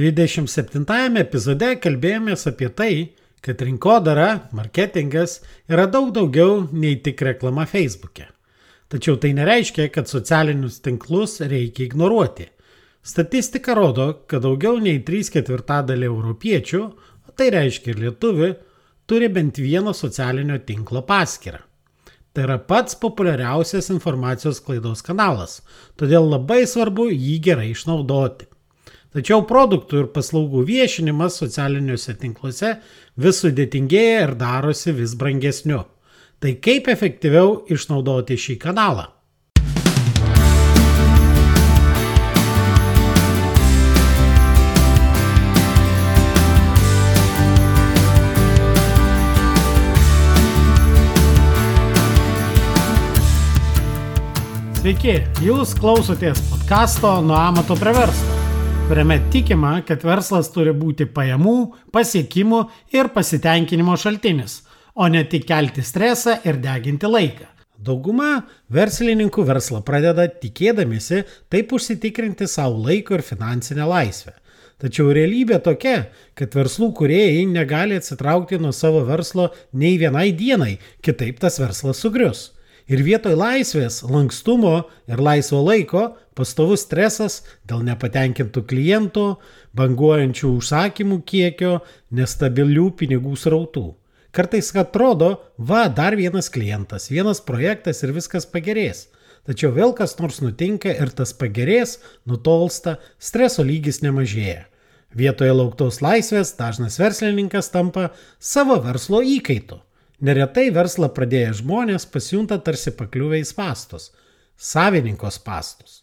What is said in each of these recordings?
27 epizode kalbėjomės apie tai, kad rinkodara, marketingas yra daug daugiau nei tik reklama Facebook'e. Tačiau tai nereiškia, kad socialinius tinklus reikia ignoruoti. Statistika rodo, kad daugiau nei 3 ketvirtadalį europiečių, o tai reiškia ir lietuvių, turi bent vieną socialinio tinklo paskirtą. Tai yra pats populiariausias informacijos klaidos kanalas, todėl labai svarbu jį gerai išnaudoti. Tačiau produktų ir paslaugų viešinimas socialiniuose tinkluose vis sudėtingėja ir darosi vis brangesniu. Tai kaip efektyviau išnaudoti šį kanalą? Sveiki, jūs klausotės podkasto Nuo amato prie verslo kuriame tikima, kad verslas turi būti pajamų, pasiekimų ir pasitenkinimo šaltinis, o ne tik kelti stresą ir deginti laiką. Dauguma verslininkų verslą pradeda tikėdamėsi taip užsitikrinti savo laiko ir finansinę laisvę. Tačiau realybė tokia, kad verslų kuriejai negali atsitraukti nuo savo verslo nei vienai dienai, kitaip tas verslas sugrius. Ir vietoj laisvės, lankstumo ir laisvo laiko pastovus stresas dėl nepatenkintų klientų, banguojančių užsakymų kiekio, nestabilių pinigų srautų. Kartais atrodo, va, dar vienas klientas, vienas projektas ir viskas pagerės. Tačiau vėl kas nors nutinka ir tas pagerės, nutolsta, streso lygis nemažėja. Vietoje lauktos laisvės dažnas verslininkas tampa savo verslo įkaitu. Neretai verslą pradėję žmonės pasijunta tarsi pakliuvę į spastus - savininkos pastus.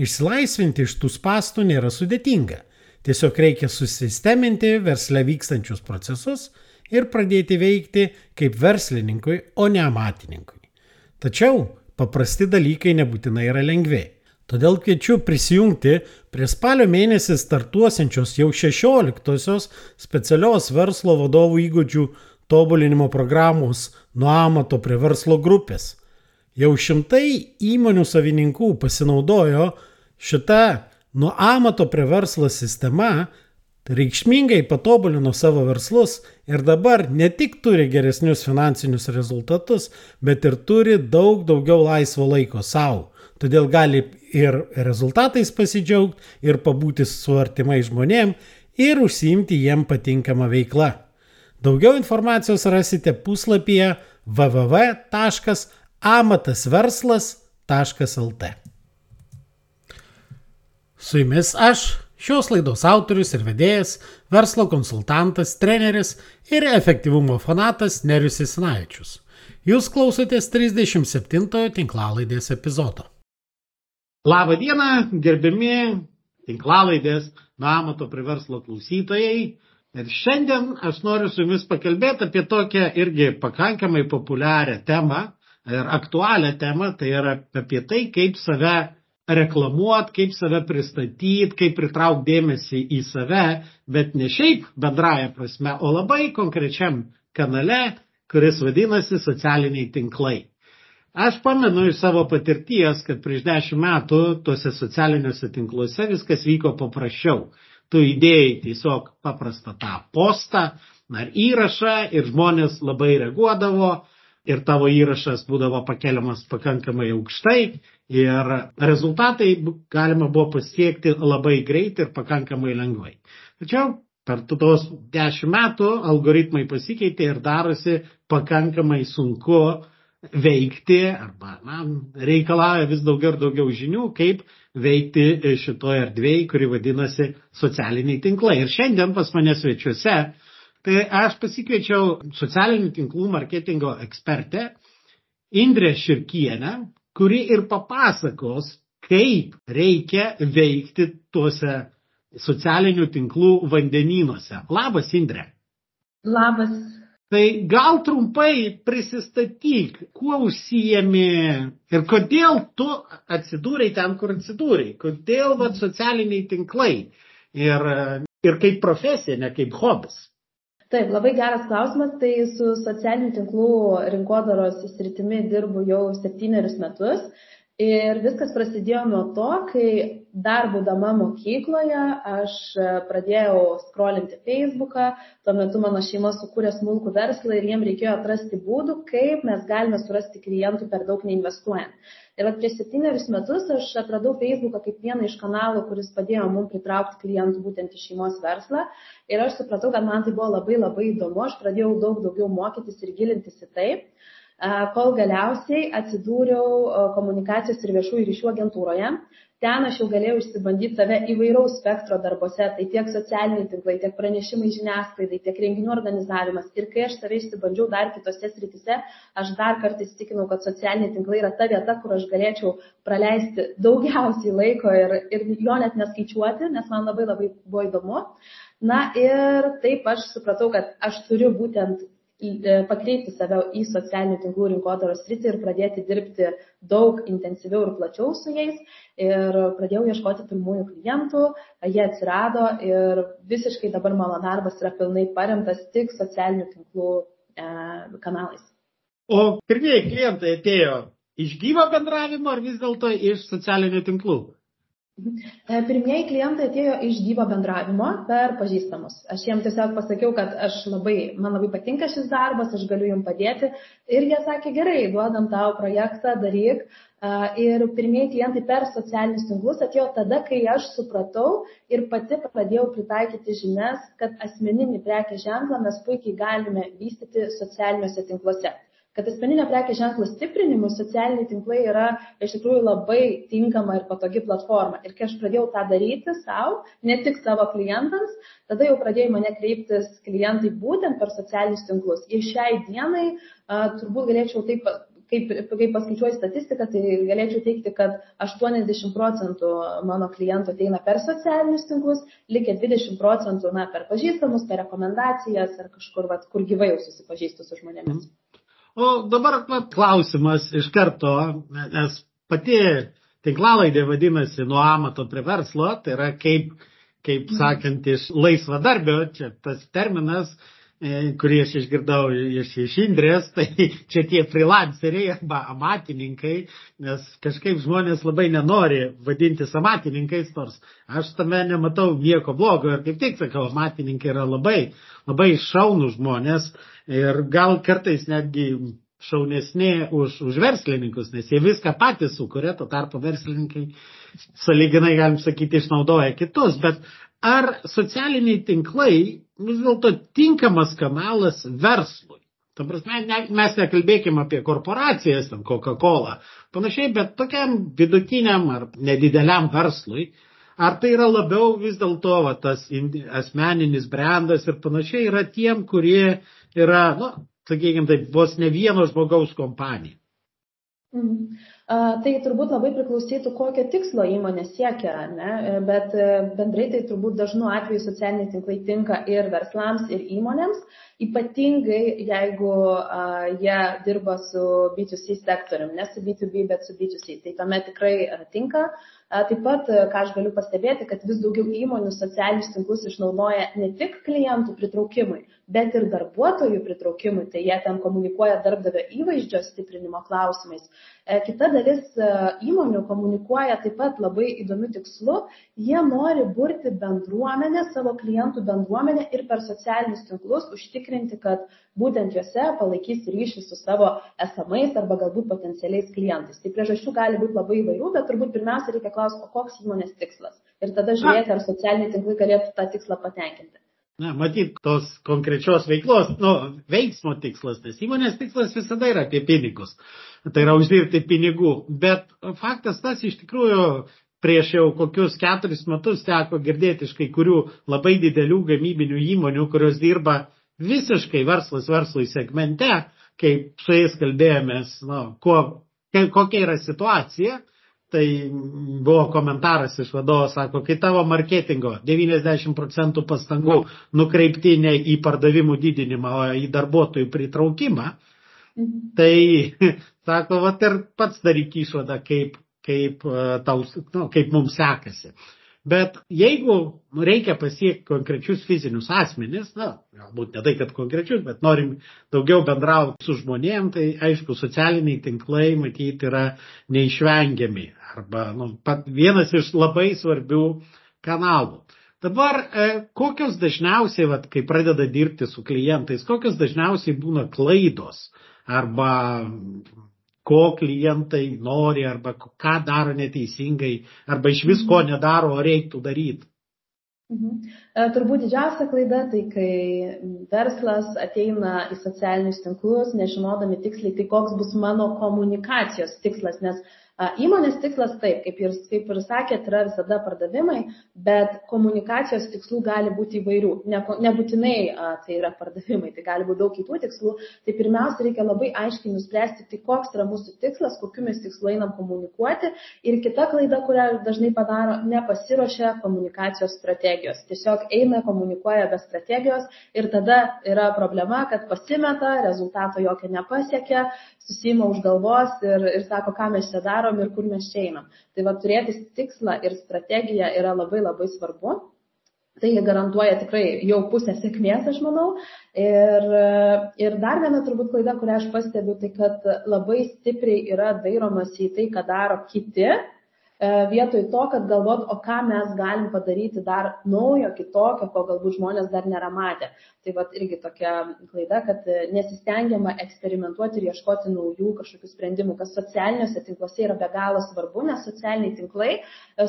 Išsilaisvinti iš tų spastų nėra sudėtinga. Tiesiog reikia susisteminti versle vykstančius procesus ir pradėti veikti kaip verslininkui, o ne amatininkui. Tačiau paprasti dalykai nebūtinai yra lengvi. Todėl kviečiu prisijungti prie spalio mėnesį startuosiančios jau 16-osios specialios verslo vadovų įgūdžių tobulinimo programos nuo amato prie verslo grupės. Jau šimtai įmonių savininkų pasinaudojo šitą nuo amato prie verslo sistema, reikšmingai patobulino savo verslus ir dabar ne tik turi geresnius finansinius rezultatus, bet ir turi daug daugiau laisvo laiko savo. Todėl gali ir rezultatais pasidžiaugti, ir pabūti su artimai žmonėm, ir užsiimti jiem patinkamą veiklą. Daugiau informacijos rasite puslapyje www.amatasverslas.lt. Su jumis aš, šios laidos autorius ir vedėjas, verslo konsultantas, treneris ir efektyvumo fanatas Nerius Isinavičius. Jūs klausotės 37-ojo tinklalaidės epizodo. Labą dieną, gerbiami tinklalaidės nuo amato prie verslo klausytojai. Ir šiandien aš noriu su jumis pakalbėti apie tokią irgi pakankamai populiarią temą ir aktualią temą, tai yra apie tai, kaip save reklamuot, kaip save pristatyti, kaip pritraukti dėmesį į save, bet ne šiaip bendraja prasme, o labai konkrečiam kanale, kuris vadinasi socialiniai tinklai. Aš pamenu iš savo patirties, kad prieš dešimt metų tuose socialiniuose tinkluose viskas vyko paprasčiau tu įdėjai tiesiog paprastą tą postą ar įrašą ir žmonės labai reaguodavo ir tavo įrašas būdavo pakeliamas pakankamai aukštai ir rezultatai galima buvo pasiekti labai greit ir pakankamai lengvai. Tačiau per tuos dešimt metų algoritmai pasikeitė ir darosi pakankamai sunku veikti arba na, reikalauja vis daugiau ir daugiau žinių, kaip veikti šitoje erdvėje, kuri vadinasi socialiniai tinklai. Ir šiandien pas mane svečiuose, tai aš pasikviečiau socialinių tinklų marketingo ekspertę Indrė Širkienę, kuri ir papasakos, kaip reikia veikti tuose socialinių tinklų vandenynuose. Labas, Indrė. Labas, Tai gal trumpai prisistatyk, kuo užsijėmi ir kodėl tu atsidūrai ten, kur atsidūrai, kodėl vat, socialiniai tinklai ir, ir kaip profesija, ne kaip hobis. Taip, labai geras klausimas. Tai su socialinių tinklų rinkodaros sritimi dirbu jau septynerius metus Ir viskas prasidėjo nuo to, kai dar būdama mokykloje aš pradėjau skrolinti Facebooką, tuo metu mano šeima sukūrė smulkų verslą ir jiem reikėjo atrasti būdų, kaip mes galime surasti klientų per daug neinvestuojant. Ir prieš septynerius metus aš atradau Facebooką kaip vieną iš kanalų, kuris padėjo mums pritraukti klientų būtent į šeimos verslą. Ir aš supratau, kad man tai buvo labai labai įdomu, aš pradėjau daug daugiau mokytis ir gilintis į tai kol galiausiai atsidūriau komunikacijos ir viešųjų ryšių agentūroje. Ten aš jau galėjau išsibandyti save įvairaus spektro darbose, tai tiek socialiniai tinklai, tiek pranešimai žiniasklaidai, tiek renginių organizavimas. Ir kai aš save išsibandžiau dar kitose sritise, aš dar kartą įsitikinau, kad socialiniai tinklai yra ta vieta, kur aš galėčiau praleisti daugiausiai laiko ir, ir jo net neskaičiuoti, nes man labai labai buvo įdomu. Na ir taip aš supratau, kad aš turiu būtent pakreipti save į socialinių tinklų rinkodaros sritį ir pradėti dirbti daug intensyviau ir plačiau su jais. Ir pradėjau ieškoti pirmųjų klientų, jie atsirado ir visiškai dabar mano darbas yra pilnai paremtas tik socialinių tinklų e, kanalais. O pirmieji klientai atėjo iš gyvo bendravimo ar vis dėlto iš socialinių tinklų? E, pirmieji klientai atėjo iš gyvo bendravimo per pažįstamus. Aš jiems tiesiog pasakiau, kad labai, man labai patinka šis darbas, aš galiu jums padėti. Ir jie sakė, gerai, duodam tau projektą, daryk. E, ir pirmieji klientai per socialinius tinklus atėjo tada, kai aš supratau ir pati pradėjau pritaikyti žinias, kad asmeninį prekės ženklą mes puikiai galime vystyti socialiniuose tinkluose kad asmeninio prekės ženklo stiprinimui socialiniai tinklai yra iš tikrųjų labai tinkama ir patogi platforma. Ir kai aš pradėjau tą daryti savo, ne tik savo klientams, tada jau pradėjo mane kreiptis klientai būtent per socialinius tinklus. Ir šiai dienai a, turbūt galėčiau taip kaip, kaip paskaičiuoju statistiką, tai galėčiau teikti, kad 80 procentų mano klientų ateina per socialinius tinklus, likę 20 procentų na, per pažįstamus, per rekomendacijas ar kažkur, vat, kur gyvai jau susipažįstu su žmonėmis. O dabar va, klausimas iš karto, nes pati tinklalaidė vadinasi nuo amato prie verslo, tai yra kaip, kaip sakant, iš laisvo darbio, čia tas terminas, e, kurį aš išgirdau iš, iš Indrės, tai čia tie freelanceriai arba amatininkai, nes kažkaip žmonės labai nenori vadintis amatininkais, nors aš tame nematau nieko blogo ir kaip tik sakau, amatininkai yra labai, labai šaunų žmonės, ir gal kartais netgi šaunesni už, už verslininkus, nes jie viską patys sukuria, tuo tarpu verslininkai saliginai, galim sakyti, išnaudoja kitus. Bet ar socialiniai tinklai vis dėlto tinkamas kanalas verslui? Ta prasme, ne, mes nekalbėkime apie korporacijas, ten Coca-Cola, panašiai, bet tokiam vidutiniam ar nedideliam verslui, ar tai yra labiau vis dėlto tas asmeninis brandas ir panašiai yra tiem, kurie yra, nu, sakykime taip, vos ne vieno žmogaus kompanija. Mhm. Tai turbūt labai priklausytų, kokio tikslo įmonė siekia, ne? bet e, bendrai tai turbūt dažnu atveju socialiniai tinklai tinka ir verslams, ir įmonėms, ypatingai jeigu a, jie dirba su B2C sektoriumi, ne su B2B, bet su B2C. Tai tuomet tikrai a, tinka. Taip pat, ką aš galiu pastebėti, kad vis daugiau įmonių socialinius tinklus išnaudoja ne tik klientų pritraukimui, bet ir darbuotojų pritraukimui. Tai jie ten komunikuoja darbdavio įvaizdžio stiprinimo klausimais. E, kita dalis e, įmonių komunikuoja taip pat labai įdomiu tikslu. Jie nori burti bendruomenę, savo klientų bendruomenę ir per socialinius tinklus užtikrinti, kad būtent juose palaikys ryšį su savo esamais arba galbūt potencialiais klientais. Tai priežasčių gali būti labai įvairių, bet turbūt pirmiausia reikia klausti, o koks įmonės tikslas. Ir tada žiūrėti, ar socialiniai tinklai galėtų tą tikslą patenkinti. Na, matyt, tos konkrečios veiklos, nu, veiksmo tikslas, nes įmonės tikslas visada yra apie pinigus. Tai yra uždirbti pinigų. Bet faktas tas iš tikrųjų prieš jau kokius keturis metus teko girdėti iš kai kurių labai didelių gamybinių įmonių, kurios dirba visiškai verslas verslui segmente, kaip su jais kalbėjomės, nu, kuo, kokia yra situacija tai buvo komentaras iš vadovo, sako, kai tavo marketingo 90 procentų pastangų nukreipti ne į pardavimų didinimą, o į darbuotojų pritraukimą, mhm. tai, sako, va ir pats daryk išvadą, kaip, kaip, e, tau, nu, kaip mums sekasi. Bet jeigu reikia pasiekti konkrečius fizinius asmenis, na, galbūt ne tai, kad konkrečius, bet norim daugiau bendrauti su žmonėm, tai aišku, socialiniai tinklai matyti yra neišvengiami. Arba nu, vienas iš labai svarbių kanalų. Dabar e, kokios dažniausiai, vat, kai pradeda dirbti su klientais, kokios dažniausiai būna klaidos arba ko klientai nori arba ką daro neteisingai arba iš vis ko mhm. nedaro, o reiktų daryti. Mhm. E, turbūt didžiausia klaida tai, kai verslas ateina į socialinius tinklus, nežinodami tiksliai, tai koks bus mano komunikacijos tikslas, nes Įmonės tikslas taip, kaip ir, kaip ir sakėt, yra visada pardavimai, bet komunikacijos tikslų gali būti įvairių. Ne, nebūtinai tai yra pardavimai, tai gali būti daug kitų tikslų. Tai pirmiausia, reikia labai aiškiai nuspręsti, tai koks yra mūsų tikslas, kokiu mes tikslu einam komunikuoti. Ir kita klaida, kurią dažnai padaro, nepasiruošia komunikacijos strategijos. Tiesiog eina, komunikuoja be strategijos ir tada yra problema, kad pasimeta, rezultato jokio nepasiekia, susima už galvos ir, ir sako, ką mes čia darom ir kur mes einam. Tai va turėti tikslą ir strategiją yra labai labai svarbu. Tai garantuoja tikrai jau pusę sėkmės, aš manau. Ir, ir dar viena turbūt klaida, kurią aš pastebiu, tai kad labai stipriai yra dairomas į tai, ką daro kiti, vietoj to, kad galvot, o ką mes galim padaryti dar naujo, kitokio, ko galbūt žmonės dar nėra matę. Tai va irgi tokia klaida, kad nesistengiama eksperimentuoti ir ieškoti naujų kažkokių sprendimų, kas socialiniuose tinkluose yra be galo svarbu, nes socialiniai tinklai e,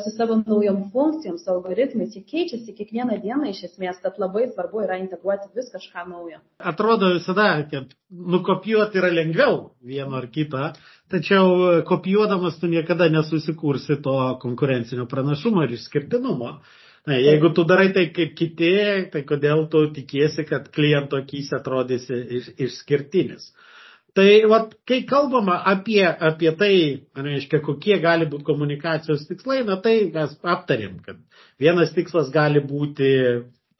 su savo naujom funkcijom, su algoritmais, jie keičiasi kiekvieną dieną iš esmės, tad labai svarbu yra integruoti vis kažką naujo. Atrodo visada, kad nukopijuoti yra lengviau vieno ar kitą, Tačiau e, kopijuodamas tu niekada nesusikursi to konkurencinio pranašumo ir išskirtinumo. Na, jeigu tu darai tai kaip kiti, tai kodėl tu tikiesi, kad kliento akys atrodysi iš, išskirtinis. Tai vat, kai kalbama apie, apie tai, reiškia, kokie gali būti komunikacijos tikslai, na tai mes aptarėm, kad vienas tikslas gali būti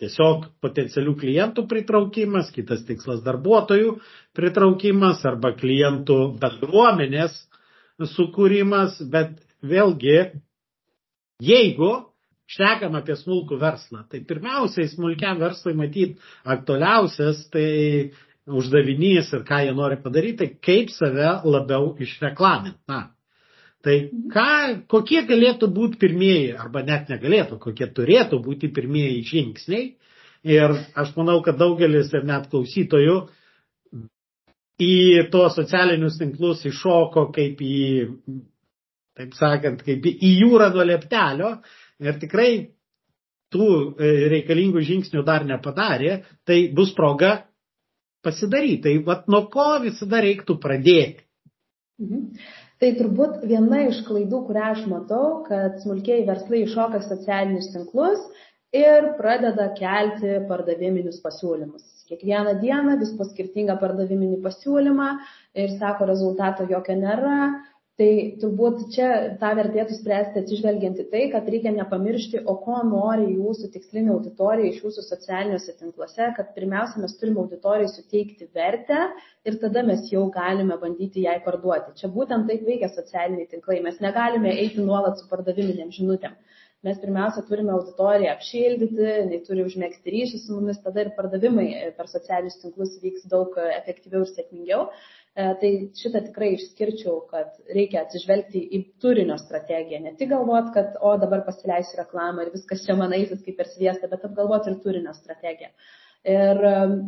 tiesiog potencialių klientų pritraukimas, kitas tikslas darbuotojų pritraukimas arba klientų bendruomenės sukūrimas, bet vėlgi, jeigu šnekam apie smulkų verslą, tai pirmiausiai smulkiam verslui matyti aktualiausias, tai uždavinys ir ką jie nori padaryti, kaip save labiau išreklaminti. Tai ką, kokie galėtų būti pirmieji, arba net negalėtų, kokie turėtų būti pirmieji žingsniai. Ir aš manau, kad daugelis ir net klausytojų į tuos socialinius tinklus iššoko kaip į, taip sakant, kaip į jūrą nuo leptelio ir tikrai tų e, reikalingų žingsnių dar nepadarė, tai bus proga pasidaryti. Tai vat nuo ko visada reiktų pradėti. Mhm. Tai turbūt viena iš klaidų, kurią aš matau, kad smulkiai verslai iššoka socialinius tinklus ir pradeda kelti pardaviminius pasiūlymus. Kiekvieną dieną vis po skirtingą pardaviminį pasiūlymą ir sako, rezultato jokio nėra, Tai turbūt čia tą vertėtų spręsti atsižvelgiant į tai, kad reikia nepamiršti, o ko nori jūsų tikslinė auditorija iš jūsų socialiniuose tinkluose, kad pirmiausia mes turime auditorijai suteikti vertę ir tada mes jau galime bandyti jai parduoti. Čia būtent taip veikia socialiniai tinklai. Mes negalime eiti nuolat su pardaviminėm žinutėm. Mes pirmiausia turime auditoriją apšildyti, jinai turi užmėgsti ryšį su mumis, tada ir pardavimai per socialinius tinklus vyks daug efektyviau ir sėkmingiau. E, tai šitą tikrai išskirčiau, kad reikia atsižvelgti į turinio strategiją. Ne tik galvoti, kad, o dabar pasileisiu reklamą ir viskas čia man eisis kaip per sviestą, bet apgalvoti ir turinio strategiją. Ir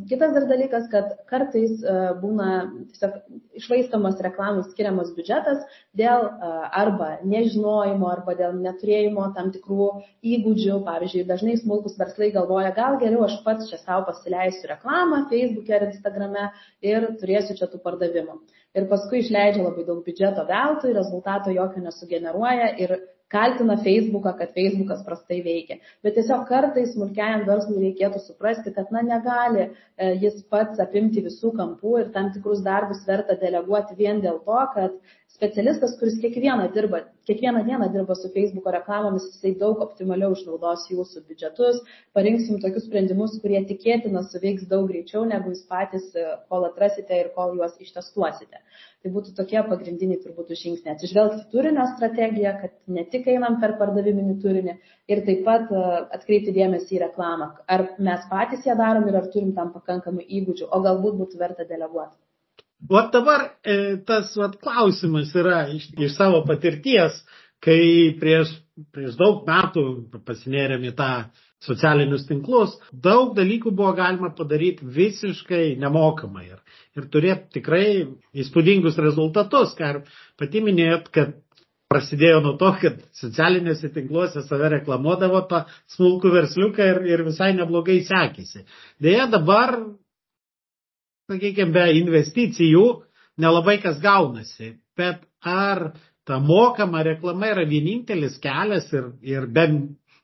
kitas dar dalykas, kad kartais e, būna tiesiog išvaistamas reklamai skiriamas biudžetas dėl e, arba nežinojimo, arba dėl neturėjimo tam tikrų įgūdžių. Pavyzdžiui, dažnai smulkus verslai galvoja, gal geriau aš pats čia savo pasileisiu reklamą Facebook'e ar Instagram'e ir turėsiu čia tų pardavimų. Ir paskui išleidžia labai daug biudžeto veltui, rezultato jokio nesugeneruoja ir kaltina Facebooką, kad Facebookas prastai veikia. Bet tiesiog kartais smulkiajam verslui reikėtų suprasti, kad na, negali e, jis pats apimti visų kampų ir tam tikrus darbus verta deleguoti vien dėl to, kad specialistas, kuris kiekvieną, dirba, kiekvieną dieną dirba su Facebook reklamomis, jisai daug optimaliau išnaudos jūsų biudžetus, parinksim tokius sprendimus, kurie tikėtina suveiks daug greičiau, negu jūs patys, e, kol atrasite ir kol juos ištestuosite. Tai būtų tokie pagrindiniai turbūt žingsniai. Atsižvelgti turinio strategiją, kad ne tik einam per pardaviminį turinį ir taip pat e, atkreipti dėmesį į reklamą. Ar mes patys ją darom ir ar turim tam pakankamai įgūdžių, o galbūt būtų verta deleguoti. Vat dabar e, tas vat, klausimas yra iš, iš savo patirties, kai prieš, prieš daug metų pasinėrėm į tą socialinius tinklus, daug dalykų buvo galima padaryti visiškai nemokamai ir, ir turėti tikrai įspūdingus rezultatus, ką ir pati minėjot, kad prasidėjo nuo to, kad socialiniuose tinkluose save reklamuodavo tą smulkų versliuką ir, ir visai neblogai sekėsi. Deja, dabar sakykime, be investicijų nelabai kas gaunasi. Bet ar ta mokama reklama yra vienintelis kelias ir, ir be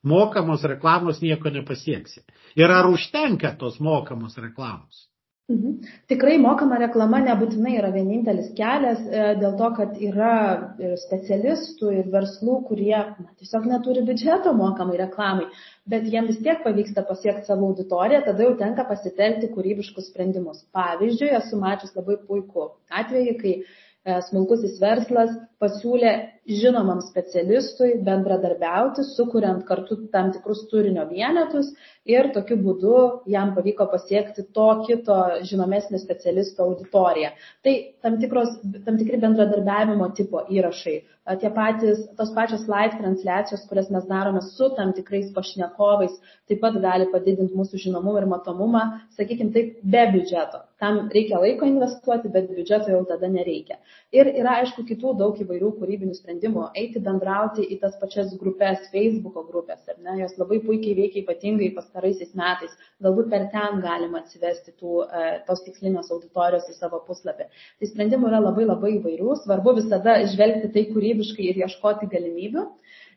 mokamos reklamos nieko nepasieksi? Ir ar užtenka tos mokamos reklamos? Mhm. Tikrai mokama reklama nebūtinai yra vienintelis kelias, e, dėl to, kad yra ir specialistų, ir verslų, kurie na, tiesiog neturi biudžeto mokamai reklamai, bet jiems vis tiek pavyksta pasiekti savo auditoriją, tada jau tenka pasitelkti kūrybiškus sprendimus. Pavyzdžiui, esu mačius labai puikų atvejį, kai e, smulkusis verslas pasiūlė žinomam specialistui bendradarbiauti, sukuriant kartu tam tikrus turinio vienetus ir tokiu būdu jam pavyko pasiekti to kito žinomesnio specialisto auditoriją. Tai tam, tikros, tam tikri bendradarbiavimo tipo įrašai, tie patys, tos pačios live transliacijos, kurias mes darome su tam tikrais pašnekovais, taip pat gali padidinti mūsų žinomumą ir matomumą, sakykime taip, be biudžeto. Tam reikia laiko investuoti, bet biudžeto jau tada nereikia. Ir yra, aišku, kitų daug įvairių kūrybinių sprendimų, eiti bendrauti į tas pačias grupės, Facebook'o grupės, ar ne, jos labai puikiai veikia ypatingai pastaraisiais metais, galbūt per ten galima atsivesti tų, e, tos tikslinės auditorijos į savo puslapį. Tai sprendimų yra labai labai įvairių, svarbu visada žvelgti tai kūrybiškai ir ieškoti galimybių.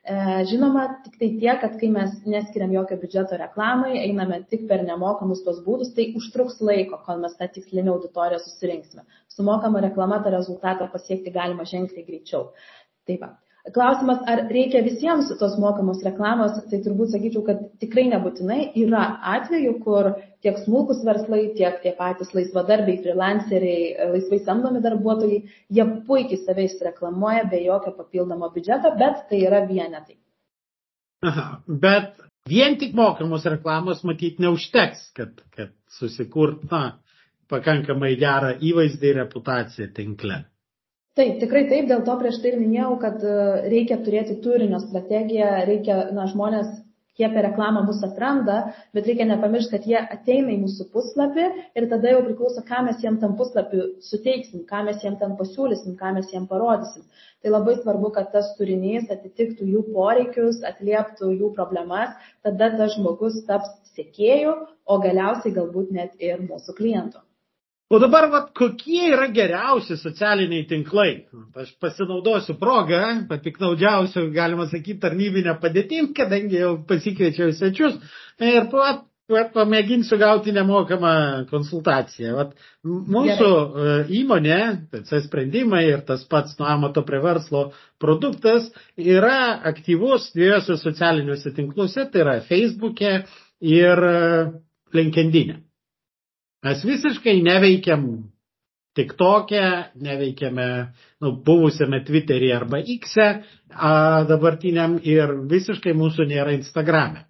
E, žinoma, tik tai tiek, kad kai mes neskiriam jokio biudžeto reklamai, einame tik per nemokamus tos būdus, tai užtruks laiko, kol mes tą tikslinę auditoriją susirinksime. Sumokama reklama tą rezultatą pasiekti galima ženkliai greičiau. Taip pat. Klausimas, ar reikia visiems tos mokamos reklamos, tai turbūt sakyčiau, kad tikrai nebūtinai yra atvejų, kur tiek smulkus verslai, tiek tie patys laisvadarbiai, freelanceriai, laisvai samdomi darbuotojai, jie puikiai save išreklamuoja be jokio papildomo biudžeto, bet tai yra vienetai. Aha, bet vien tik mokamos reklamos matyti neužteks, kad, kad susikurt, na, pakankamai gerą įvaizdį ir reputaciją tinkle. Taip, tikrai taip, dėl to prieš tai ir minėjau, kad e, reikia turėti turinio strategiją, reikia, na, žmonės, jie per reklamą mus atranda, bet reikia nepamiršti, kad jie ateina į mūsų puslapį ir tada jau priklauso, ką mes jiem tam puslapį suteiksim, ką mes jiem tam pasiūlysim, ką mes jiem parodysim. Tai labai svarbu, kad tas turinys atitiktų jų poreikius, atlieptų jų problemas, tada tas žmogus taps sėkėjų, o galiausiai galbūt net ir mūsų klientų. O dabar, vat, kokie yra geriausi socialiniai tinklai? Aš pasinaudosiu progą, papiknaudžiausiu, galima sakyti, tarnybinę padėtim, kadangi jau pasikviečiau svečius ir vat, vat, pamėginsiu gauti nemokamą konsultaciją. Vat, mūsų Gerai. E, įmonė, PC sprendimai ir tas pats nuo amato prie verslo produktas yra aktyvus dviejose socialiniuose tinkluose, tai yra Facebook'e ir e, LinkedIn'e. Mes visiškai neveikiam tik tokia, neveikiame nu, buvusiame Twitter'e arba X'e dabartiniam ir visiškai mūsų nėra Instagram'e.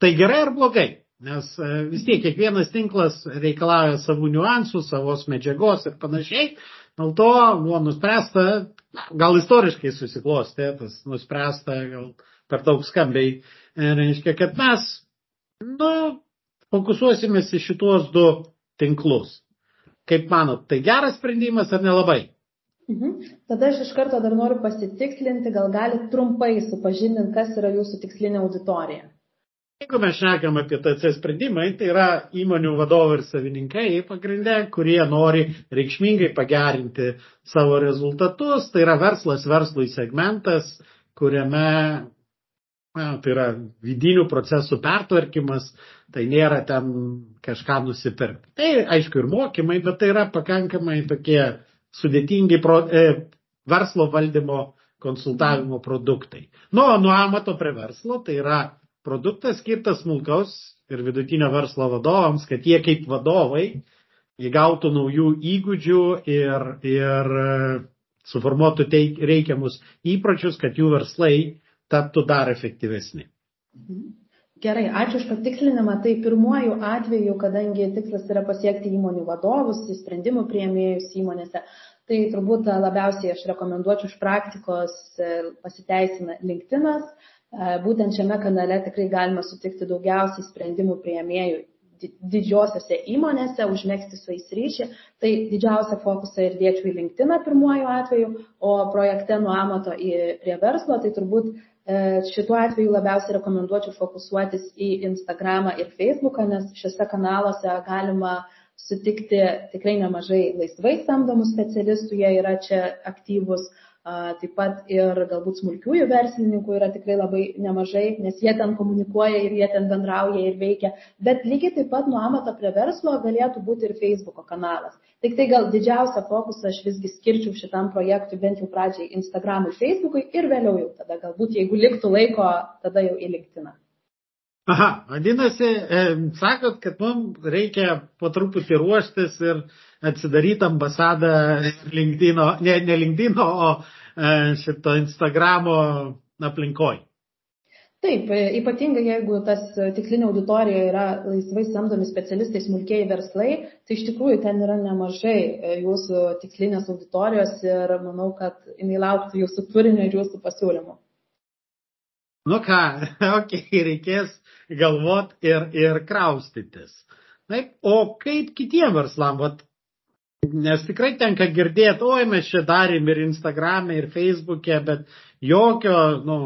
Tai gerai ar blogai? Nes e, vis tiek kiekvienas tinklas reikalauja savų niuansų, savos medžiagos ir panašiai. Dėl to buvo nuspręsta, gal istoriškai susiklostė, tas nuspręsta, gal per daug skambiai, e, reiškia, kad mes, nu, fokusuosimės į šituos du tinklus. Kaip manot, tai geras sprendimas ar nelabai? Mhm. Tada aš iš karto dar noriu pasitikslinti, gal galite trumpai supažindinti, kas yra jūsų tikslinė auditorija. Jeigu mes šnekam apie TC sprendimai, tai yra įmonių vadovai ir savininkai pagrindę, kurie nori reikšmingai pagerinti savo rezultatus, tai yra verslas verslui segmentas, kuriame na, tai yra vidinių procesų pertvarkymas, tai nėra ten kažką nusipirkti. Tai aišku ir mokymai, bet tai yra pakankamai tokie sudėtingi pro, e, verslo valdymo konsultavimo produktai. Nu, nuo amato prie verslo tai yra produktas skirtas smulkaus ir vidutinio verslo vadovams, kad jie kaip vadovai įgautų naujų įgūdžių ir, ir suformuotų teik, reikiamus įpročius, kad jų verslai taptų dar efektyvesni. Gerai, ačiū už patikslinimą. Tai pirmuoju atveju, kadangi tikslas yra pasiekti įmonių vadovus, sprendimų prieimėjus įmonėse, tai turbūt labiausiai aš rekomenduočiau iš praktikos e, pasiteisina LinkedInas. E, būtent šiame kanale tikrai galima sutikti daugiausiai sprendimų prieimėjų didžiosiose įmonėse, užmėgsti su jais ryšį, tai didžiausią fokusą ir dėčiau į LinkedIną pirmuoju atveju, o projekte nuo amato į, prie verslo, tai turbūt šituo atveju labiausiai rekomenduočiau fokusuotis į Instagramą ir Facebooką, nes šiuose kanaluose galima sutikti tikrai nemažai laisvai samdomų specialistų, jie yra čia aktyvus, Taip pat ir galbūt smulkiųjų verslininkų yra tikrai labai nemažai, nes jie ten komunikuoja ir jie ten bendrauja ir veikia. Bet lygiai taip pat nuo amato prie verslo galėtų būti ir Facebook'o kanalas. Tik tai gal didžiausią fokusą aš visgi skirčiau šitam projektui bent jau pradžiai Instagramui, Facebook'ui ir vėliau jau tada galbūt, jeigu liktų laiko, tada jau į LinkedIn'ą. Aha, vadinasi, sakot, kad mums reikia po truputį ruoštis ir atsidaryti ambasadą LinkedIn'o, ne, ne LinkedIn'o, o e, šito Instagramo aplinkoj. Taip, e, ypatingai jeigu tas tikslinė auditorija yra laisvai samdomi specialistai, smulkiai verslai, tai iš tikrųjų ten yra nemažai e, jūsų tikslinės auditorijos ir manau, kad jinai lauktų jūsų turinio ir jūsų pasiūlymų. Nu ką, okei, okay, reikės galvot ir, ir kraustytis. Taip, o kaip kitiem verslam, vat Nes tikrai tenka girdėti, oi mes čia darėm ir Instagram'e, ir Facebook'e, bet jokio, nu,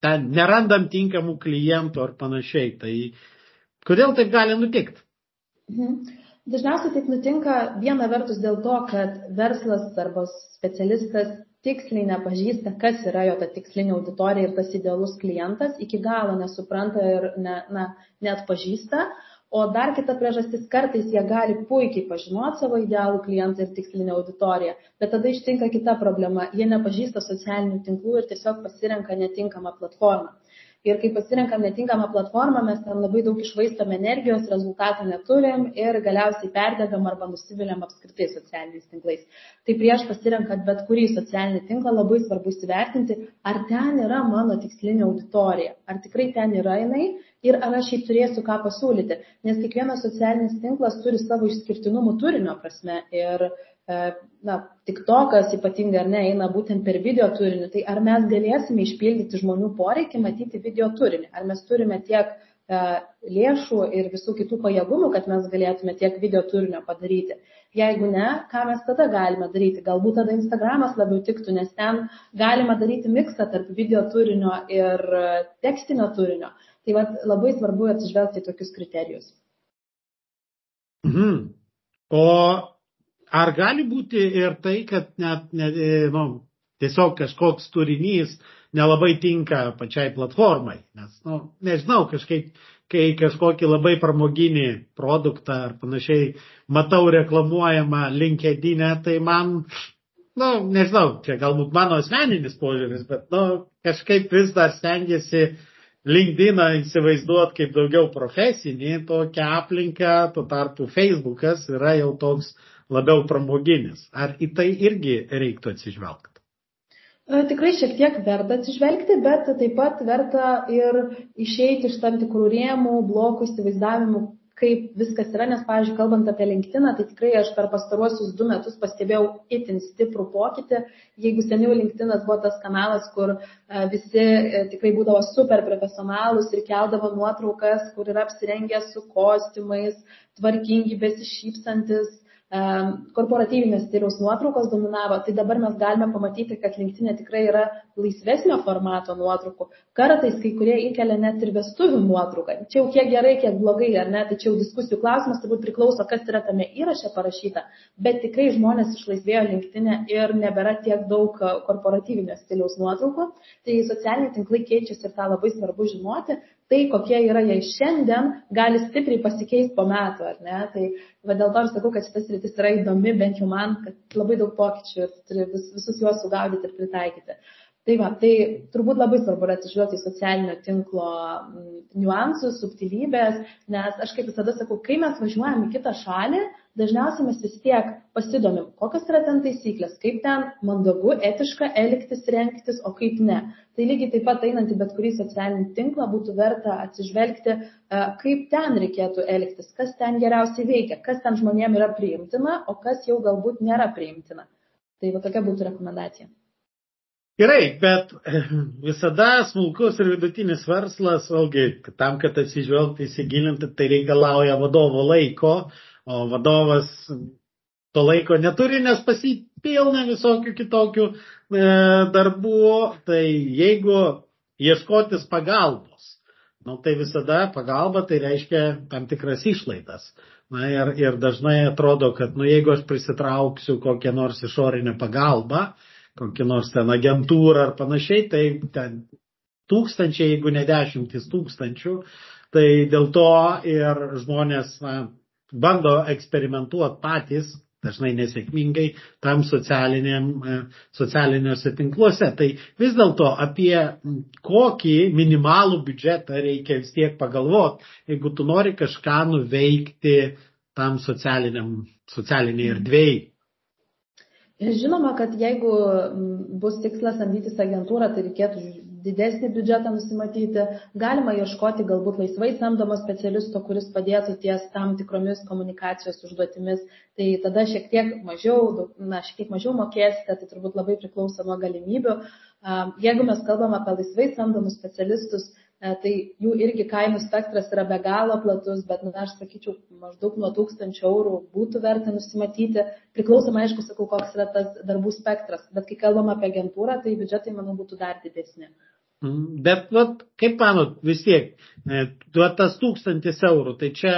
ten nerandam tinkamų klientų ar panašiai. Tai kodėl taip gali nutikti? Mhm. Dažniausiai taip nutinka viena vertus dėl to, kad verslas arba specialistas tiksliai nepažįsta, kas yra jo ta tikslinė auditorija ir tas idealus klientas, iki galo nesupranta ir ne, na, net pažįsta. O dar kita priežastis, kartais jie gali puikiai pažinoti savo idealų klientą ir tikslinę auditoriją, bet tada ištinka kita problema, jie nepažįsta socialinių tinklų ir tiesiog pasirenka netinkamą platformą. Ir kai pasirenkam netinkamą platformą, mes ten labai daug išvaistom energijos, rezultatų neturim ir galiausiai perdegam arba nusiviliam apskritai socialiniais tinklais. Tai prieš pasirenkant bet kurį socialinį tinklą labai svarbu įsivertinti, ar ten yra mano tikslinė auditorija, ar tikrai ten yra jinai ir ar aš jai turėsiu ką pasiūlyti. Nes kiekvienas socialinis tinklas turi savo išskirtinumų turinio prasme. Ir, e, na, tik tokas ypatingai ar ne eina būtent per video turinį. Tai ar mes galėsime išpildyti žmonių poreikį matyti video turinį? Ar mes turime tiek e, lėšų ir visų kitų pajėgumų, kad mes galėtume tiek video turinio padaryti. Jeigu ne, ką mes tada galime daryti? Galbūt tada Instagramas labiau tiktų, nes ten galima daryti miksą tarp video turinio ir e, tekstinio turinio. Tai vat, labai svarbu atsižvelgti į tokius kriterijus. Mhm. O ar gali būti ir tai, kad net, net nu, tiesiog kažkoks turinys nelabai tinka pačiai platformai? Nes, nu, nežinau, kažkaip, kai kažkokį labai pramoginį produktą ar panašiai matau reklamuojama LinkedIn, e, tai man nu, nežinau, čia galbūt mano asmeninis požiūris, bet, nu, kažkaip vis dar stengiasi LinkedIną įsivaizduot kaip daugiau profesinį tokią aplinką, tuo tarpu Facebookas yra jau toks labiau pramoginis. Ar į tai irgi reiktų atsižvelgti? E, tikrai šiek tiek verta atsižvelgti, bet taip pat verta ir išeiti iš tam tikrų rėmų, blokų, įsivaizdavimų, kaip viskas yra, nes, pavyzdžiui, kalbant apie LinkedIn, tai tikrai aš per pastaruosius du metus pastebėjau itin stiprų pokytį. Jeigu seniau LinkedIn buvo tas kanalas, kur e, visi e, tikrai būdavo super profesionalus ir keldavo nuotraukas, kur yra apsirengę su kostiumais, tvarkingi, besišypsantis, korporatyvinės stiliaus nuotraukos dominavo, tai dabar mes galime pamatyti, kad linktinė tikrai yra laisvesnio formato nuotraukų. Kartais kai kurie įkelia net ir vestuvių nuotrauką. Čia jau kiek gerai, kiek blogai, ar ne, tai čia jau diskusijų klausimas turbūt priklauso, kas yra tame įraše parašyta, bet tikrai žmonės išlaisvėjo linktinė ir nebėra tiek daug korporatyvinio stiliaus nuotraukų. Tai socialiniai tinklai keičiasi ir tą labai svarbu žinoti. Tai, kokie yra jie šiandien, gali stipriai pasikeisti po metų, ar ne? Tai va, dėl to aš sakau, kad šitas rytis yra įdomi, bent jau man, kad labai daug pokyčių ir turi vis, visus juos sugaudyti ir pritaikyti. Tai va, tai turbūt labai svarbu yra atsižvelgti į socialinio tinklo mm, niuansus, subtilybės, nes aš kaip visada sakau, kai mes važiuojam į kitą šalį, dažniausiai mes vis tiek pasidomim, kokios yra ten taisyklės, kaip ten mandagu, etiška elgtis, renktis, o kaip ne. Tai lygiai taip pat einant į bet kurį socialinį tinklą būtų verta atsižvelgti, e, kaip ten reikėtų elgtis, kas ten geriausiai veikia, kas ten žmonėm yra priimtina, o kas jau galbūt nėra priimtina. Tai va tokia būtų rekomendacija. Gerai, bet visada smulkus ir vidutinis verslas, vėlgi, tam, kad atsižvelgti, įsigilinti, tai reikalauja vadovo laiko, o vadovas to laiko neturi, nes pasipilna visokių kitokių e, darbų, tai jeigu ieškotis pagalbos, nu, tai visada pagalba tai reiškia tam tikras išlaidas. Na ir, ir dažnai atrodo, kad nu, jeigu aš prisitrauksiu kokią nors išorinę pagalbą, kokį nors ten agentūrą ar panašiai, tai ten tūkstančiai, jeigu ne dešimtis tūkstančių, tai dėl to ir žmonės na, bando eksperimentuoti patys, dažnai nesėkmingai, tam e, socialiniuose tinkluose. Tai vis dėlto apie kokį minimalų biudžetą reikia vis tiek pagalvoti, jeigu tu nori kažką nuveikti tam socialiniai erdvėjai. Žinoma, kad jeigu bus tikslas samdytis agentūrą, tai reikėtų didesnį biudžetą nusimatyti. Galima ieškoti galbūt laisvai samdomo specialisto, kuris padėtų ties tam tikromis komunikacijos užduotimis. Tai tada šiek tiek mažiau, na, šiek tiek mažiau mokėsite, tai turbūt labai priklauso nuo galimybių. Jeigu mes kalbam apie laisvai samdomus specialistus, tai jų irgi kainų spektras yra be galo platus, bet, na, aš sakyčiau, maždaug nuo 1000 eurų būtų verta nusimatyti, priklausomai, aišku, sakau, koks yra tas darbų spektras, bet kai kalbam apie agentūrą, tai biudžetai, manau, būtų dar didesni. Mm, bet, vat, kaip manot, vis tiek, e, tas tūkstantis eurų, tai čia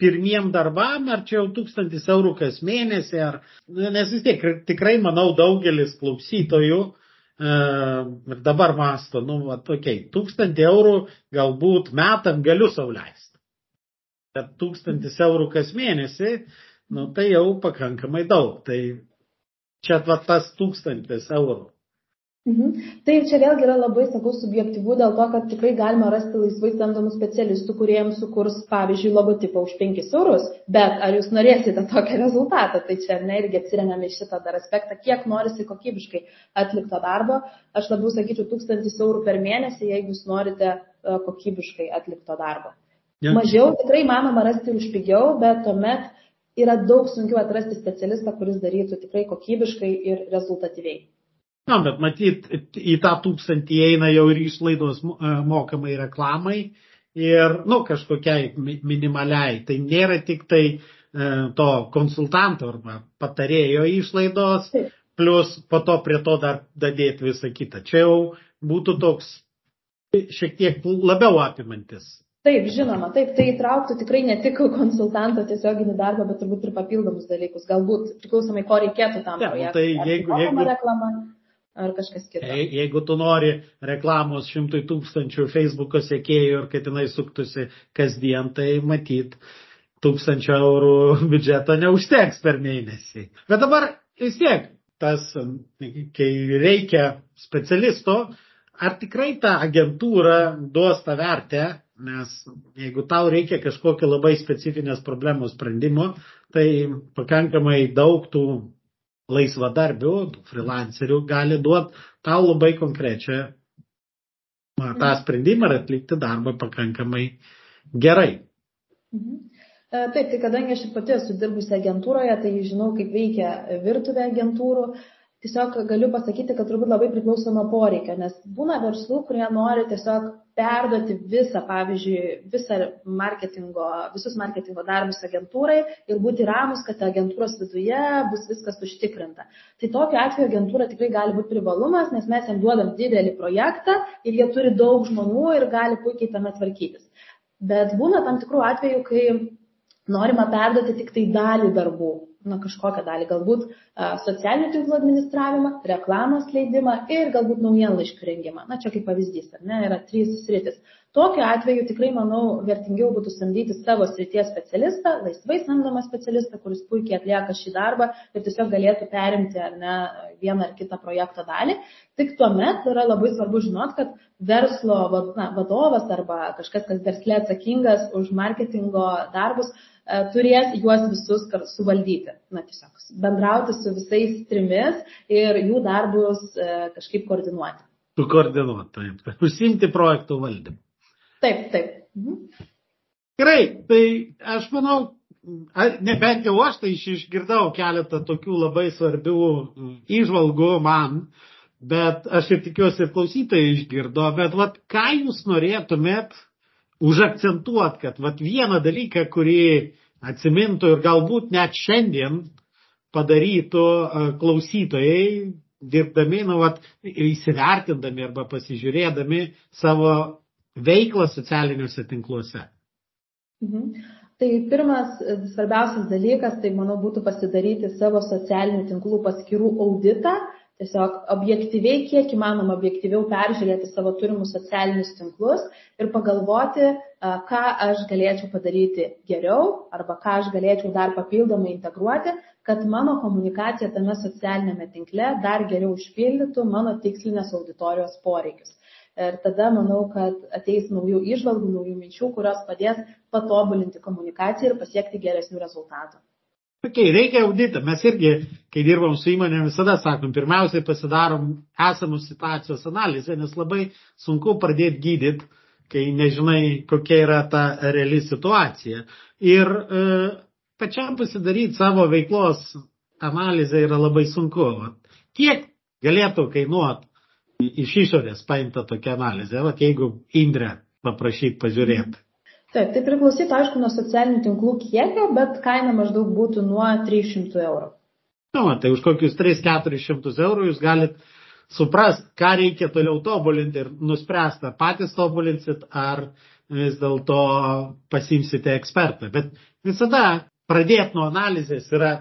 pirmiem darbam, ar čia jau tūkstantis eurų kas mėnesį, ar, nes vis tiek tikrai, manau, daugelis klausytojų ir dabar masto, nu, va, tokiai, tūkstantį eurų galbūt metam galiu sauliaisti. Bet tūkstantis eurų kas mėnesį, nu, tai jau pakankamai daug. Tai čia va tas tūkstantis eurų. Mhm. Tai čia vėlgi yra labai, sakau, subjektyvu dėl to, kad tikrai galima rasti laisvai samdomų specialistų, kuriems sukurs, pavyzdžiui, logotipą už 5 eurus, bet ar jūs norėsite tokį rezultatą, tai čia ne irgi atsiriamėme į šitą dar aspektą, kiek norisi kokybiškai atlikto darbo. Aš labiau sakyčiau 1000 eurų per mėnesį, jeigu jūs norite e, kokybiškai atlikto darbo. Ja. Mažiau tikrai manoma rasti už pigiau, bet tuomet yra daug sunkiau atrasti specialistą, kuris darytų tikrai kokybiškai ir rezultatyviai. Na, bet matyt, į tą tūkstantį eina jau ir išlaidos e, mokamai reklamai ir, nu, kažkokiai minimaliai. Tai nėra tik tai e, to konsultanto arba patarėjo išlaidos, plus po to prie to dar dadėti visą kitą. Čia jau būtų toks šiek tiek labiau apimantis. Taip, žinoma, taip, tai įtrauktų tikrai ne tik konsultanto tiesioginį darbą, bet turbūt ir papildomus dalykus. Galbūt priklausomai, ko reikėtų tam ja, projektui. Tai jeigu, jeigu, reklama, ar kažkas kitas. Jeigu tu nori reklamos šimtui tūkstančių Facebook'o sekėjų ir kad jinai suktųsi kasdien, tai matyt, tūkstančio eurų biudžeto neužteks per mėnesį. Bet dabar vis tiek, tas, kai reikia specialisto, ar tikrai ta agentūra duos tą vertę, nes jeigu tau reikia kažkokio labai specifinės problemos sprendimo, tai pakankamai daug tų laisvadarbių, freelancerių gali duoti tau labai konkrečią tą sprendimą ir atlikti darbą pakankamai gerai. Mhm. E, taip, tai kadangi aš ir pati esu dirbusi agentūroje, tai žinau, kaip veikia virtuvė agentūrų, tiesiog galiu pasakyti, kad turbūt labai priklauso nuo poreikio, nes būna verslų, kurie nori tiesiog perduoti visą, pavyzdžiui, visą marketingo, visus marketingo darbus agentūrai ir būti ramus, kad agentūros viduje bus viskas užtikrinta. Tai tokiu atveju agentūra tikrai gali būti privalumas, nes mes jam duodam didelį projektą ir jie turi daug žmonių ir gali puikiai tame tvarkytis. Bet būna tam tikrų atvejų, kai norima perduoti tik tai dalį darbų na, kažkokią dalį, galbūt socialinių tinklų administravimą, reklamos leidimą ir galbūt naujienlaiškių rengimą. Na, čia kaip pavyzdys, ar ne, yra trys sritis. Tokiu atveju tikrai, manau, vertingiau būtų samdyti savo srities specialistą, laisvai samdomą specialistą, kuris puikiai atlieka šį darbą ir tiesiog galėtų perimti ar ne vieną ar kitą projekto dalį. Tik tuomet yra labai svarbu žinot, kad verslo na, vadovas arba kažkas, kas verslė atsakingas už marketingo darbus, E, turės juos visus suvaldyti. Na, tiesiog bendrauti su visais trimis ir jų darbus e, kažkaip koordinuoti. Sukoordinuoti, taip. Užsimti projektų valdymą. Taip, taip. Mhm. Gerai, tai aš manau, nebent jau aš tai išgirdau keletą tokių labai svarbių įžvalgų man, bet aš ir tikiuosi klausytojai išgirdo, bet vat, ką jūs norėtumėt užakcentuot, kad vat, vieną dalyką, kurį atsimintų ir galbūt net šiandien padarytų klausytojai, dirbdami, nu, vat, įsivertindami arba pasižiūrėdami savo veiklą socialiniuose tinkluose. Mhm. Tai pirmas e, svarbiausias dalykas, tai manau, būtų pasidaryti savo socialinių tinklų paskirų auditą tiesiog objektyviai, kiek įmanoma objektyviau peržiūrėti savo turimus socialinius tinklus ir pagalvoti, ką aš galėčiau padaryti geriau arba ką aš galėčiau dar papildomai integruoti, kad mano komunikacija tame socialinėme tinkle dar geriau užpildytų mano tikslinės auditorijos poreikius. Ir tada manau, kad ateis naujų išvalgų, naujų minčių, kurios padės patobulinti komunikaciją ir pasiekti geresnių rezultatų. Okay, reikia auditą. Mes irgi, kai dirbam su įmonėm, visada sakom, pirmiausiai pasidarom esamų situacijos analizę, nes labai sunku pradėti gydyti, kai nežinai, kokia yra ta reali situacija. Ir e, pačiam pasidaryti savo veiklos analizę yra labai sunku. Kiek galėtų kainuoti iš išorės paimta tokia analizė, Vat, jeigu Indrė paprašyt pažiūrėti. Taip, tai priklausytų, aišku, nuo socialinių tinklų kiekio, bet kaina maždaug būtų nuo 300 eurų. Na, nu, tai už kokius 3-400 eurų jūs galit suprast, ką reikia toliau tobulinti ir nuspręsti, ar patys tobulinsit, ar vis dėlto pasimsite ekspertą. Bet visada pradėti nuo analizės yra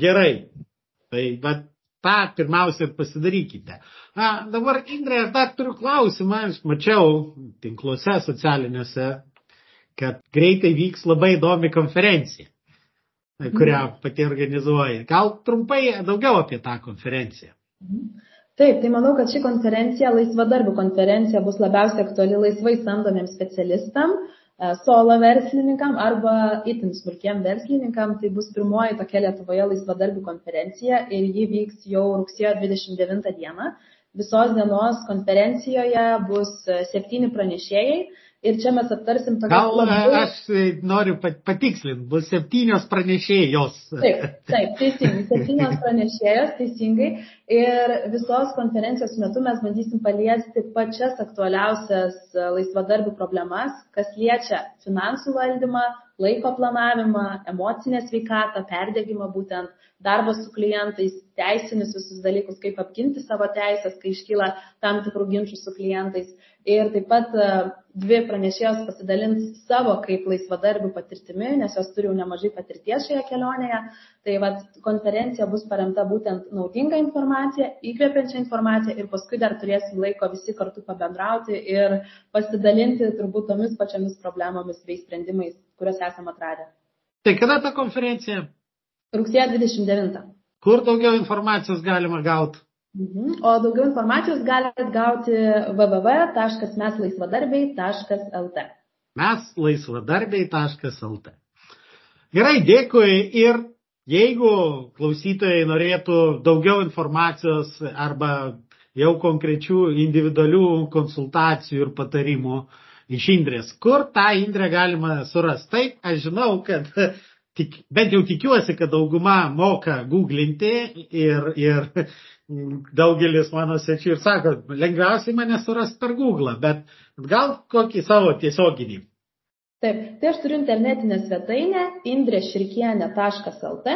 gerai. Tai bet tą pirmiausia ir pasidarykite. Na, dabar, Indrė, aš dar turiu klausimą, aš mačiau tinkluose socialiniuose kad greitai vyks labai įdomi konferencija, kurią mhm. pati organizuoja. Gal trumpai daugiau apie tą konferenciją. Mhm. Taip, tai manau, kad ši konferencija, laisvadarbių konferencija, bus labiausiai aktuali laisvai samdomiems specialistam, e, solo verslininkam arba itin smulkiem verslininkam. Tai bus pirmoji tokia Lietuvoje laisvadarbių konferencija ir ji vyks jau rugsėjo 29 dieną. Visos dienos konferencijoje bus e, septyni pranešėjai Ir čia mes aptarsim tokią. Gal labai... aš noriu patikslinti, bus septynios pranešėjos. Taip, taip, teisingai, septynios pranešėjos, teisingai. Ir visos konferencijos metu mes bandysim paliesti pačias aktualiausias laisvadarbių problemas, kas liečia finansų valdymą, laiko planavimą, emocinę sveikatą, perdėgymą būtent, darbą su klientais, teisinius visus dalykus, kaip apginti savo teisės, kai iškyla tam tikrų ginčių su klientais. Ir taip pat e, dvi pranešėjos pasidalins savo kaip laisvadarbių patirtimi, nes jos turi jau nemažai patirties šioje kelionėje. Tai vat, konferencija bus paremta būtent naudinga informacija, įkvepiančia informacija ir paskui dar turėsim laiko visi kartu pabendrauti ir pasidalinti turbūt tomis pačiamis problemomis bei sprendimais, kuriuos esame atradę. Tai kada ta konferencija? Rugsėjo 29. Kur daugiau informacijos galima gauti? Mhm. O daugiau informacijos galite gauti www.meslaisvadarbiai.lt. Mes laisvadarbiai.lt. Gerai, dėkui ir jeigu klausytojai norėtų daugiau informacijos arba jau konkrečių individualių konsultacijų ir patarimų iš Indrės, kur tą Indrę galima surasti? Taip, aš žinau, kad tik, bent jau tikiuosi, kad dauguma moka googlinti ir, ir daugelis mano sečių ir sako, lengviausiai mane surasti per Google, bet gal kokį savo tiesioginį. Taip, tai aš turiu internetinę svetainę indreširkienė.lt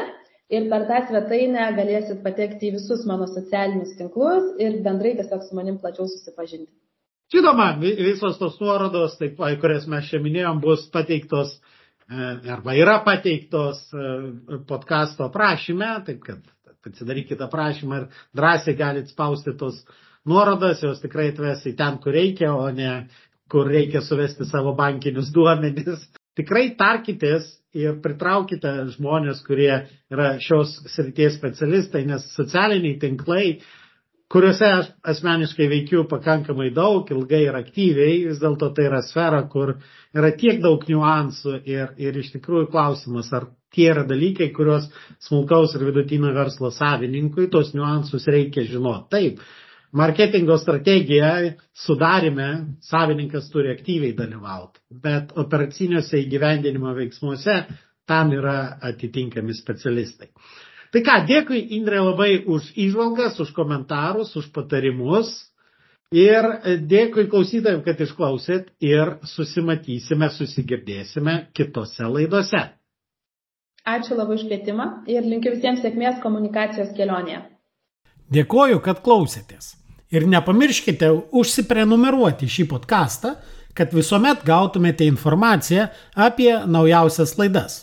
ir per tą svetainę galėsit patekti į visus mano socialinius tinklus ir bendrai tiesiog su manim plačiau susipažinti. Žinoma, visos tos nuorodos, taip, kurias mes čia minėjom, bus pateiktos e, arba yra pateiktos e, podkasto prašyme, taip kad atsidarykite aprašymą ir drąsiai galite spausti tos nuorodas, jos tikrai atves į ten, kur reikia, o ne kur reikia suvesti savo bankinius duomenis. Tikrai tarkitės ir pritraukite žmonės, kurie yra šios srities specialistai, nes socialiniai tinklai, kuriuose aš asmeniškai veikiu pakankamai daug, ilgai ir aktyviai, vis dėlto tai yra sfera, kur yra tiek daug niuansų ir, ir iš tikrųjų klausimas, ar tie yra dalykai, kuriuos smulkaus ir vidutinio verslo savininkui, tos niuansus reikia žinoti. Taip, marketingo strategija sudarime savininkas turi aktyviai dalyvauti, bet operaciniuose įgyvendinimo veiksmuose tam yra atitinkami specialistai. Tai ką, dėkui Indrė labai už įžvalgas, už komentarus, už patarimus ir dėkui klausytojams, kad išklausėt ir susimatysime, susigirdėsime kitose laidose. Ačiū labai už kvietimą ir linkiu visiems sėkmės komunikacijos kelionėje. Dėkoju, kad klausėtės. Ir nepamirškite užsiprenumeruoti šį podcastą, kad visuomet gautumėte informaciją apie naujausias laidas.